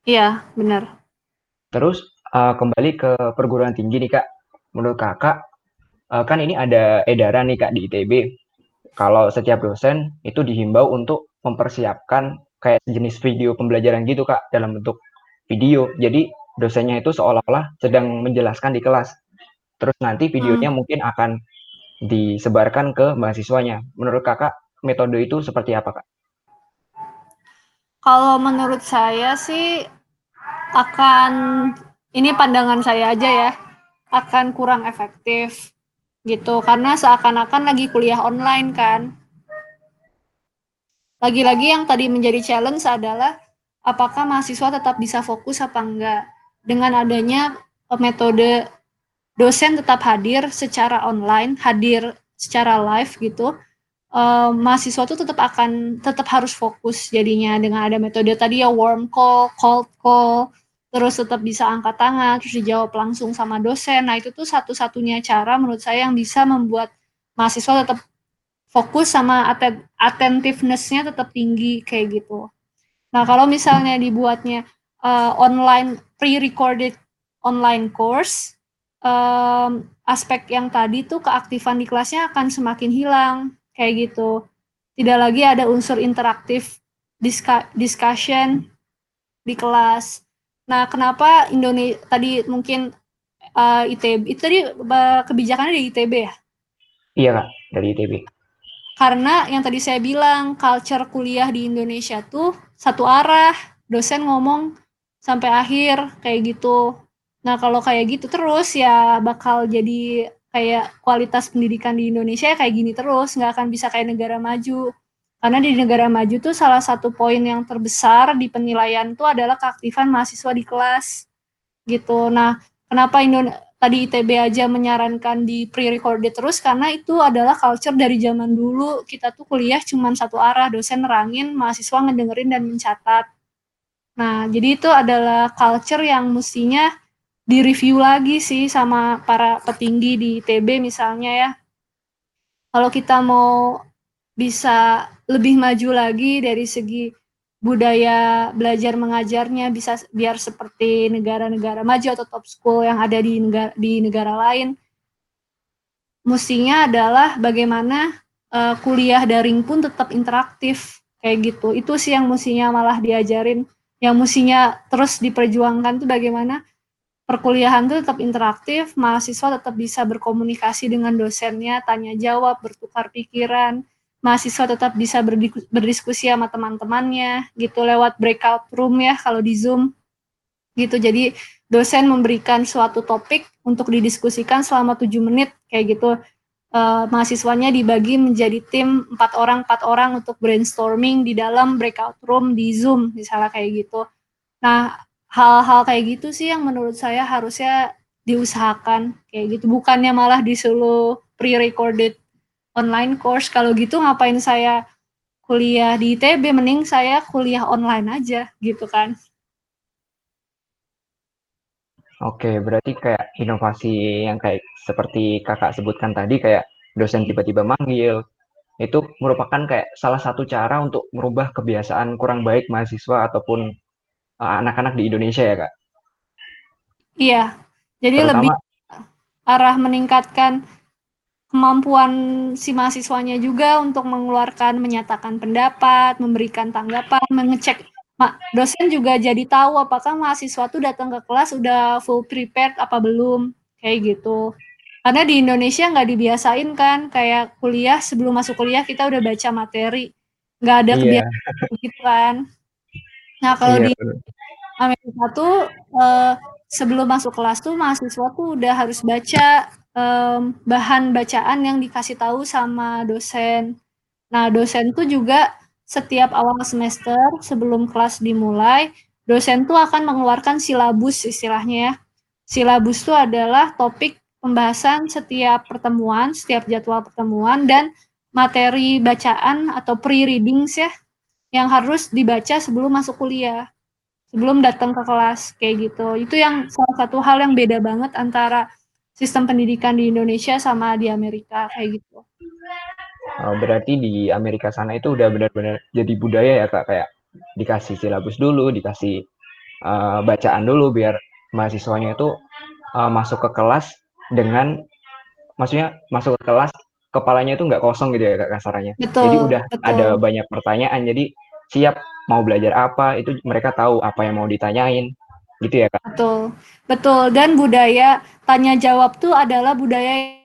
Iya, benar. Terus uh, kembali ke perguruan tinggi nih kak, menurut kakak uh, kan ini ada edaran nih kak di ITB, kalau setiap dosen itu dihimbau untuk mempersiapkan kayak jenis video pembelajaran gitu kak dalam bentuk video. Jadi dosennya itu seolah-olah sedang menjelaskan di kelas. Terus nanti videonya hmm. mungkin akan disebarkan ke mahasiswanya. Menurut kakak metode itu seperti apa kak? Kalau menurut saya sih akan ini pandangan saya aja ya akan kurang efektif gitu. Karena seakan-akan lagi kuliah online kan. Lagi-lagi yang tadi menjadi challenge adalah apakah mahasiswa tetap bisa fokus apa enggak. Dengan adanya metode dosen tetap hadir secara online hadir secara live gitu uh, mahasiswa tuh tetap akan tetap harus fokus jadinya dengan ada metode tadi ya warm call cold call terus tetap bisa angkat tangan, terus dijawab langsung sama dosen. Nah, itu tuh satu-satunya cara menurut saya yang bisa membuat mahasiswa tetap fokus sama attentiveness-nya tetap tinggi kayak gitu. Nah, kalau misalnya dibuatnya uh, online pre-recorded online course, um, aspek yang tadi tuh keaktifan di kelasnya akan semakin hilang kayak gitu. Tidak lagi ada unsur interaktif discussion di kelas Nah, kenapa Indonesia tadi mungkin uh, eh, ITB itu tadi uh, kebijakannya dari ITB ya? Iya kak, dari ITB. Karena yang tadi saya bilang culture kuliah di Indonesia tuh satu arah, dosen ngomong sampai akhir kayak gitu. Nah kalau kayak gitu terus ya bakal jadi kayak kualitas pendidikan di Indonesia kayak gini terus, nggak akan bisa kayak negara maju. Karena di negara maju tuh salah satu poin yang terbesar di penilaian itu adalah keaktifan mahasiswa di kelas. Gitu. Nah, kenapa Indonesia tadi ITB aja menyarankan di pre-recorded terus karena itu adalah culture dari zaman dulu kita tuh kuliah cuma satu arah dosen nerangin mahasiswa ngedengerin dan mencatat nah jadi itu adalah culture yang mestinya direview lagi sih sama para petinggi di ITB misalnya ya kalau kita mau bisa lebih maju lagi dari segi budaya belajar mengajarnya bisa biar seperti negara-negara maju atau top school yang ada di negara di negara lain. Mestinya adalah bagaimana uh, kuliah daring pun tetap interaktif kayak gitu. Itu sih yang mestinya malah diajarin, yang mestinya terus diperjuangkan tuh bagaimana perkuliahan itu tetap interaktif, mahasiswa tetap bisa berkomunikasi dengan dosennya, tanya jawab, bertukar pikiran, mahasiswa tetap bisa berdiskusi sama teman-temannya gitu lewat breakout room ya kalau di Zoom gitu. Jadi dosen memberikan suatu topik untuk didiskusikan selama tujuh menit kayak gitu. Uh, mahasiswanya dibagi menjadi tim empat orang empat orang untuk brainstorming di dalam breakout room di Zoom misalnya kayak gitu. Nah hal-hal kayak gitu sih yang menurut saya harusnya diusahakan kayak gitu bukannya malah disuruh pre-recorded online course. Kalau gitu ngapain saya kuliah di ITB, mending saya kuliah online aja gitu kan. Oke, berarti kayak inovasi yang kayak seperti kakak sebutkan tadi, kayak dosen tiba-tiba manggil, itu merupakan kayak salah satu cara untuk merubah kebiasaan kurang baik mahasiswa ataupun anak-anak uh, di Indonesia ya kak? Iya, jadi Terutama, lebih arah meningkatkan kemampuan si mahasiswanya juga untuk mengeluarkan, menyatakan pendapat, memberikan tanggapan, mengecek. Dosen juga jadi tahu apakah mahasiswa tuh datang ke kelas udah full prepared apa belum, kayak gitu. Karena di Indonesia nggak dibiasain kan, kayak kuliah sebelum masuk kuliah kita udah baca materi, nggak ada yeah. kebiasaan gitu kan. Nah kalau yeah. di Amerika tuh eh, sebelum masuk kelas tuh mahasiswa tuh udah harus baca um, bahan bacaan yang dikasih tahu sama dosen. Nah, dosen tuh juga setiap awal semester sebelum kelas dimulai, dosen tuh akan mengeluarkan silabus istilahnya ya. Silabus itu adalah topik pembahasan setiap pertemuan, setiap jadwal pertemuan dan materi bacaan atau pre-readings ya yang harus dibaca sebelum masuk kuliah, sebelum datang ke kelas kayak gitu. Itu yang salah satu hal yang beda banget antara sistem pendidikan di Indonesia sama di Amerika kayak gitu. Oh, berarti di Amerika sana itu udah benar-benar jadi budaya ya kak kayak dikasih silabus dulu, dikasih uh, bacaan dulu biar mahasiswanya itu uh, masuk ke kelas dengan maksudnya masuk ke kelas kepalanya itu nggak kosong gitu ya kak kasarannya. Betul, jadi udah betul. ada banyak pertanyaan jadi siap mau belajar apa itu mereka tahu apa yang mau ditanyain. Gitu ya kak? Betul. Betul. Dan budaya tanya jawab tuh adalah budaya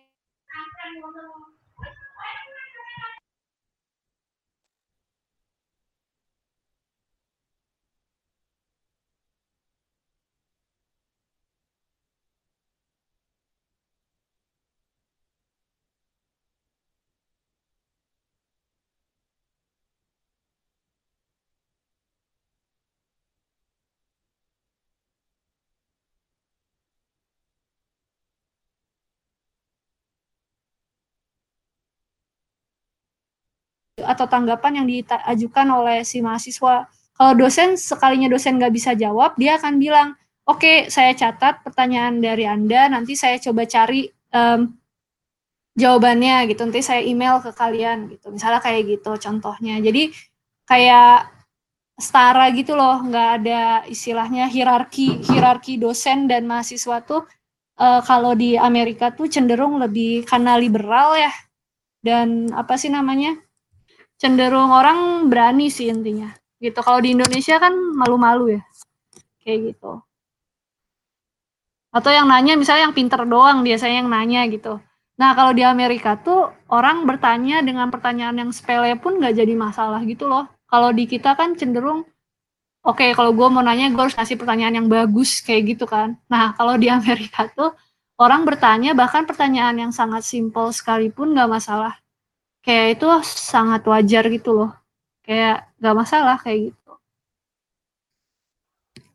atau tanggapan yang diajukan oleh si mahasiswa. Kalau dosen sekalinya dosen nggak bisa jawab, dia akan bilang, oke okay, saya catat pertanyaan dari anda, nanti saya coba cari um, jawabannya gitu, nanti saya email ke kalian gitu. Misalnya kayak gitu contohnya. Jadi kayak setara gitu loh, nggak ada istilahnya hierarki hierarki dosen dan mahasiswa tuh uh, kalau di Amerika tuh cenderung lebih karena liberal ya dan apa sih namanya cenderung orang berani sih intinya gitu. Kalau di Indonesia kan malu-malu ya, kayak gitu. Atau yang nanya misalnya yang pinter doang biasanya yang nanya gitu. Nah kalau di Amerika tuh orang bertanya dengan pertanyaan yang sepele pun nggak jadi masalah gitu loh. Kalau di kita kan cenderung, oke okay, kalau gue mau nanya gue harus kasih pertanyaan yang bagus kayak gitu kan. Nah kalau di [LAUGHS] Amerika tuh orang bertanya bahkan pertanyaan yang sangat simpel sekalipun nggak masalah. Kayak itu sangat wajar gitu loh. Kayak nggak masalah kayak gitu.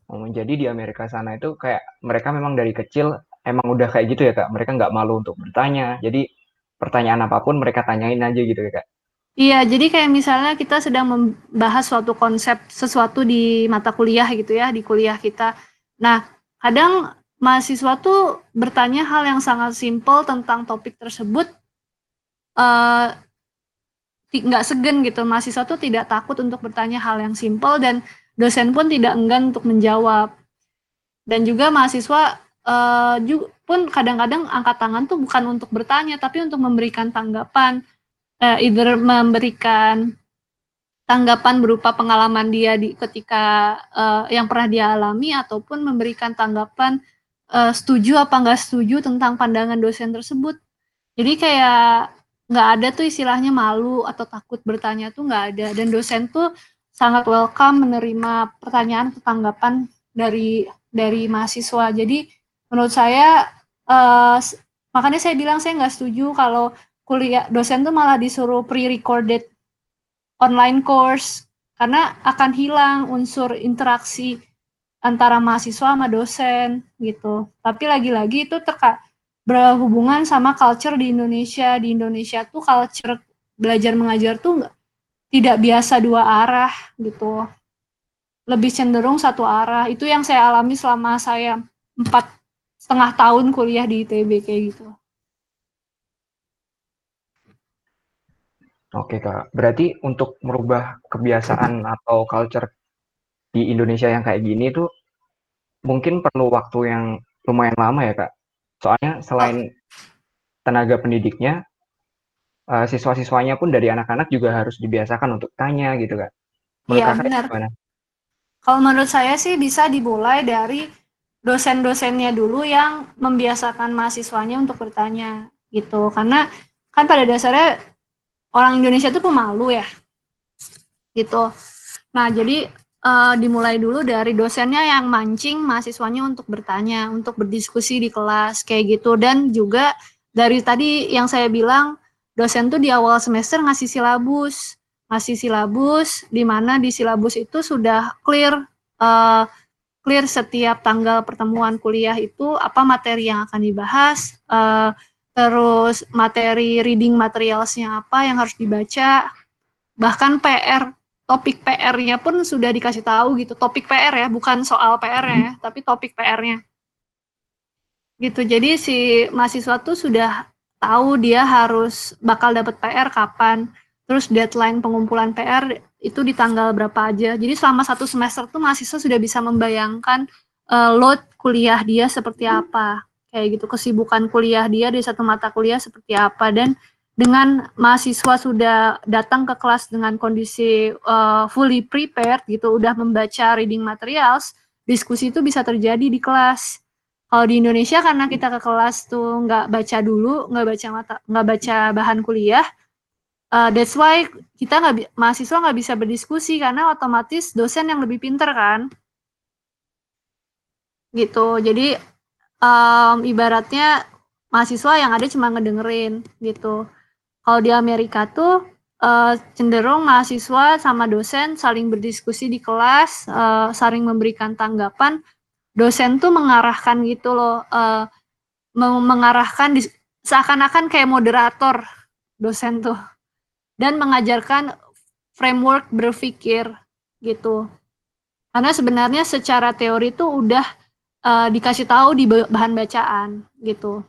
Oh, jadi di Amerika sana itu kayak mereka memang dari kecil emang udah kayak gitu ya kak? Mereka nggak malu untuk bertanya. Jadi pertanyaan apa pun mereka tanyain aja gitu ya kak? Iya, jadi kayak misalnya kita sedang membahas suatu konsep sesuatu di mata kuliah gitu ya, di kuliah kita. Nah, kadang mahasiswa tuh bertanya hal yang sangat simpel tentang topik tersebut, uh, nggak segan gitu. Mahasiswa tuh tidak takut untuk bertanya hal yang simpel dan dosen pun tidak enggan untuk menjawab. Dan juga mahasiswa uh, juga pun kadang-kadang angkat tangan tuh bukan untuk bertanya tapi untuk memberikan tanggapan. Uh, either memberikan tanggapan berupa pengalaman dia di ketika uh, yang pernah dia alami ataupun memberikan tanggapan uh, setuju apa enggak setuju tentang pandangan dosen tersebut. Jadi kayak nggak ada tuh istilahnya malu atau takut bertanya tuh nggak ada. Dan dosen tuh sangat welcome menerima pertanyaan atau tanggapan dari dari mahasiswa. Jadi menurut saya uh, makanya saya bilang saya nggak setuju kalau kuliah dosen tuh malah disuruh pre-recorded online course. Karena akan hilang unsur interaksi antara mahasiswa sama dosen gitu. Tapi lagi-lagi itu terkait berhubungan sama culture di Indonesia. Di Indonesia tuh culture belajar mengajar tuh nggak tidak biasa dua arah gitu. Lebih cenderung satu arah. Itu yang saya alami selama saya empat setengah tahun kuliah di ITB kayak gitu. Oke kak, berarti untuk merubah kebiasaan atau culture di Indonesia yang kayak gini tuh mungkin perlu waktu yang lumayan lama ya kak. Soalnya selain tenaga pendidiknya, uh, siswa-siswanya pun dari anak-anak juga harus dibiasakan untuk tanya gitu kan. Iya benar. Gimana? Kalau menurut saya sih bisa dimulai dari dosen-dosennya dulu yang membiasakan mahasiswanya untuk bertanya gitu. Karena kan pada dasarnya orang Indonesia itu pemalu ya. Gitu. Nah, jadi uh, dimulai dulu dari dosennya yang mancing mahasiswanya untuk bertanya, untuk berdiskusi di kelas kayak gitu. Dan juga dari tadi yang saya bilang dosen tuh di awal semester ngasih silabus, ngasih silabus di mana di silabus itu sudah clear uh, clear setiap tanggal pertemuan kuliah itu apa materi yang akan dibahas, uh, terus materi reading materialsnya apa yang harus dibaca, bahkan PR topik PR-nya pun sudah dikasih tahu gitu. Topik PR ya, bukan soal PR ya, hmm. tapi topik PR-nya. Gitu. Jadi si mahasiswa tuh sudah tahu dia harus bakal dapat PR kapan. Terus deadline pengumpulan PR itu di tanggal berapa aja. Jadi selama satu semester tuh mahasiswa sudah bisa membayangkan uh, load kuliah dia seperti apa. Kayak gitu, kesibukan kuliah dia di satu mata kuliah seperti apa dan dengan mahasiswa sudah datang ke kelas dengan kondisi uh, fully prepared gitu, udah membaca reading materials, diskusi itu bisa terjadi di kelas. Kalau di Indonesia karena kita ke kelas tuh nggak baca dulu, nggak baca mata, nggak baca bahan kuliah, uh, that's why kita nggak mahasiswa nggak bisa berdiskusi karena otomatis dosen yang lebih pinter kan, gitu. Jadi um, ibaratnya mahasiswa yang ada cuma ngedengerin gitu. Kalau di Amerika tuh uh, cenderung mahasiswa sama dosen saling berdiskusi di kelas, uh, saling memberikan tanggapan. Dosen tuh mengarahkan gitu loh, uh, mengarahkan seakan-akan kayak moderator dosen tuh. dan mengajarkan framework berpikir gitu. Karena sebenarnya secara teori itu udah uh, dikasih tahu di bahan bacaan gitu.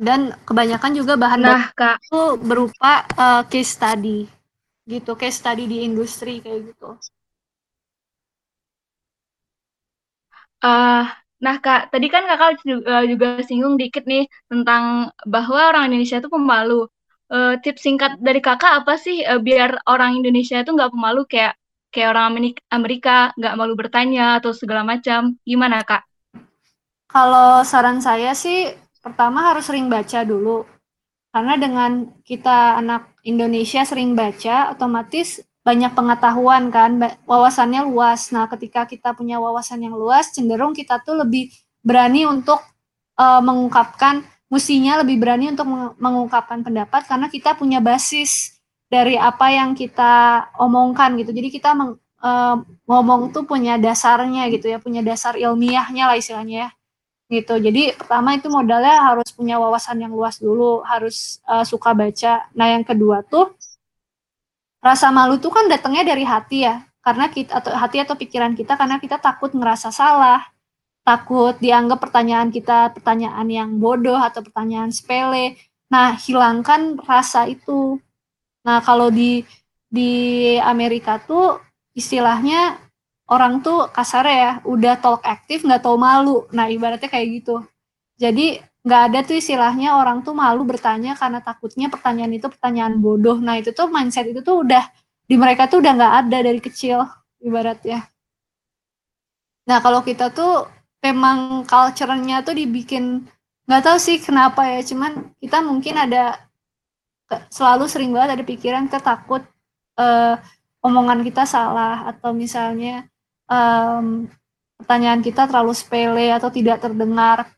Dan kebanyakan juga bahan nah, Kak. itu berupa uh, case study gitu, case study di industri kayak gitu. Uh, nah kak, tadi kan kakak juga, juga singgung dikit nih tentang bahwa orang Indonesia itu pemalu. Uh, tips singkat dari kakak apa sih uh, biar orang Indonesia itu nggak pemalu kayak kayak orang Amerika nggak malu bertanya atau segala macam. Gimana kak? Kalau saran saya sih pertama harus sering baca dulu. Karena dengan kita anak Indonesia sering baca, otomatis banyak pengetahuan kan, wawasannya luas. Nah, ketika kita punya wawasan yang luas, cenderung kita tuh lebih berani untuk uh, mengungkapkan, mestinya lebih berani untuk mengungkapkan pendapat karena kita punya basis dari apa yang kita omongkan gitu. Jadi kita meng, uh, ngomong tuh punya dasarnya gitu ya, punya dasar ilmiahnya lah istilahnya ya. Gitu. Jadi pertama itu modalnya harus punya wawasan yang luas dulu, harus uh, suka baca. Nah, yang kedua tuh rasa malu itu kan datangnya dari hati ya karena kita atau hati atau pikiran kita karena kita takut ngerasa salah takut dianggap pertanyaan kita pertanyaan yang bodoh atau pertanyaan sepele nah hilangkan rasa itu nah kalau di di Amerika tuh istilahnya orang tuh kasar ya udah talk aktif nggak tahu malu nah ibaratnya kayak gitu jadi nggak ada tuh istilahnya orang tuh malu bertanya karena takutnya pertanyaan itu pertanyaan bodoh. Nah itu tuh mindset itu tuh udah di mereka tuh udah nggak ada dari kecil ibaratnya. Nah kalau kita tuh memang culture-nya tuh dibikin nggak tahu sih kenapa ya, cuman kita mungkin ada selalu sering banget ada pikiran kita takut uh, omongan kita salah atau misalnya um, pertanyaan kita terlalu sepele atau tidak terdengar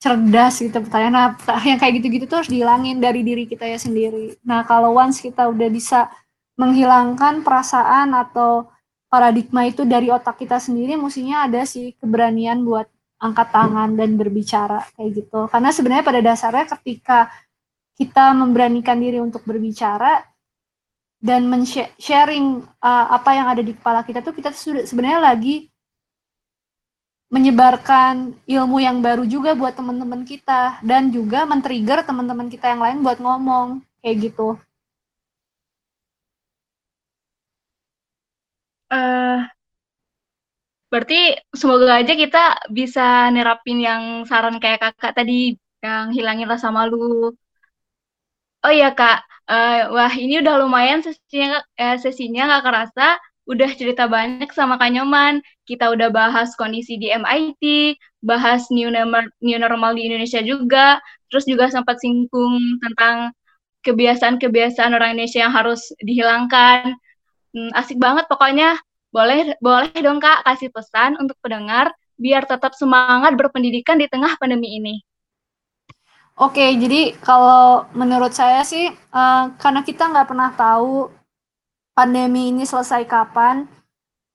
cerdas gitu pertanyaan nah, [LAUGHS] yang kayak gitu-gitu tuh harus dihilangin dari diri kita ya sendiri. Nah kalau once kita udah bisa menghilangkan perasaan atau paradigma itu dari otak kita sendiri, mestinya ada sih keberanian buat angkat tangan dan berbicara kayak gitu. Karena sebenarnya pada dasarnya ketika kita memberanikan diri untuk berbicara dan men-sharing uh, apa yang ada di kepala kita tuh kita sudah sebenarnya lagi menyebarkan ilmu yang baru juga buat teman-teman kita dan juga men-trigger teman-teman kita yang lain buat ngomong kayak gitu. Uh, berarti semoga aja kita bisa nerapin yang saran kayak kakak tadi yang hilangin rasa malu. Oh iya kak, uh, wah ini udah lumayan sesinya eh, sesinya nggak kerasa udah cerita banyak sama Kak Nyoman. Kita udah bahas kondisi di MIT, bahas new normal, new normal di Indonesia juga, terus juga sempat singgung tentang kebiasaan-kebiasaan orang Indonesia yang harus dihilangkan. Hmm, asik banget pokoknya. Boleh boleh dong Kak kasih pesan untuk pendengar biar tetap semangat berpendidikan di tengah pandemi ini. Oke, jadi kalau menurut saya sih, uh, karena kita nggak pernah tahu pandemi ini selesai kapan,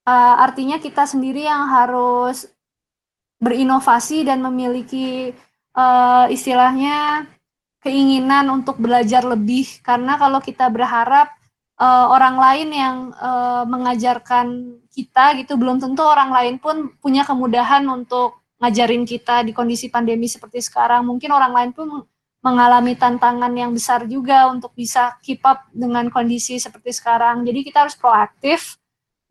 uh, artinya kita sendiri yang harus berinovasi dan memiliki uh, istilahnya keinginan untuk belajar lebih. Karena kalau kita berharap uh, orang lain yang uh, mengajarkan kita gitu belum tentu orang lain pun punya kemudahan untuk ngajarin kita di kondisi pandemi seperti sekarang mungkin orang lain pun mengalami tantangan yang besar juga untuk bisa keep up dengan kondisi seperti sekarang. Jadi kita harus proaktif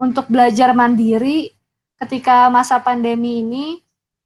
untuk belajar mandiri ketika masa pandemi ini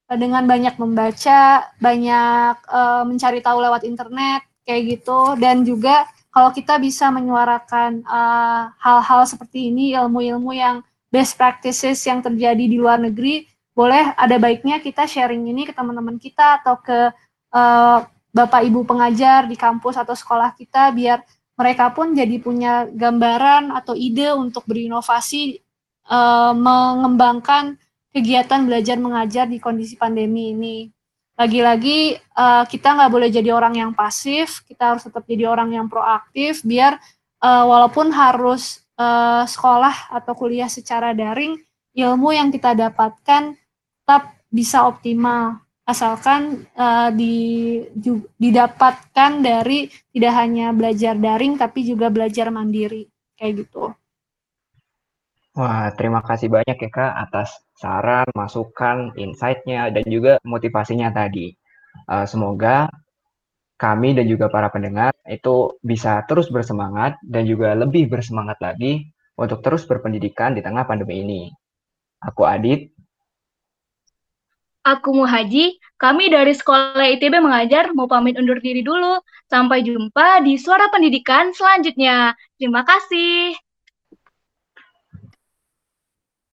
eh, dengan banyak membaca, banyak uh, mencari tahu lewat internet kayak gitu dan juga kalau kita bisa menyuarakan eh, hal-hal uh, seperti ini, ilmu-ilmu yang best practices yang terjadi di luar negeri, boleh ada baiknya kita sharing ini ke teman-teman kita atau ke uh, Bapak Ibu pengajar di kampus atau sekolah kita biar mereka pun jadi punya gambaran atau ide untuk berinovasi uh, mengembangkan kegiatan belajar mengajar di kondisi pandemi ini. Lagi-lagi uh, kita nggak boleh jadi orang yang pasif, kita harus tetap jadi orang yang proaktif biar uh, walaupun harus uh, sekolah atau kuliah secara daring, ilmu yang kita dapatkan tetap bisa optimal asalkan uh, di, ju, didapatkan dari tidak hanya belajar daring tapi juga belajar mandiri kayak gitu. Wah, terima kasih banyak ya Kak atas saran, masukan, insight-nya, dan juga motivasinya tadi. Uh, semoga kami dan juga para pendengar itu bisa terus bersemangat dan juga lebih bersemangat lagi untuk terus berpendidikan di tengah pandemi ini. Aku Adit, Aku Muhaji, kami dari Sekolah ITB Mengajar mau pamit undur diri dulu. Sampai jumpa di Suara Pendidikan selanjutnya. Terima kasih.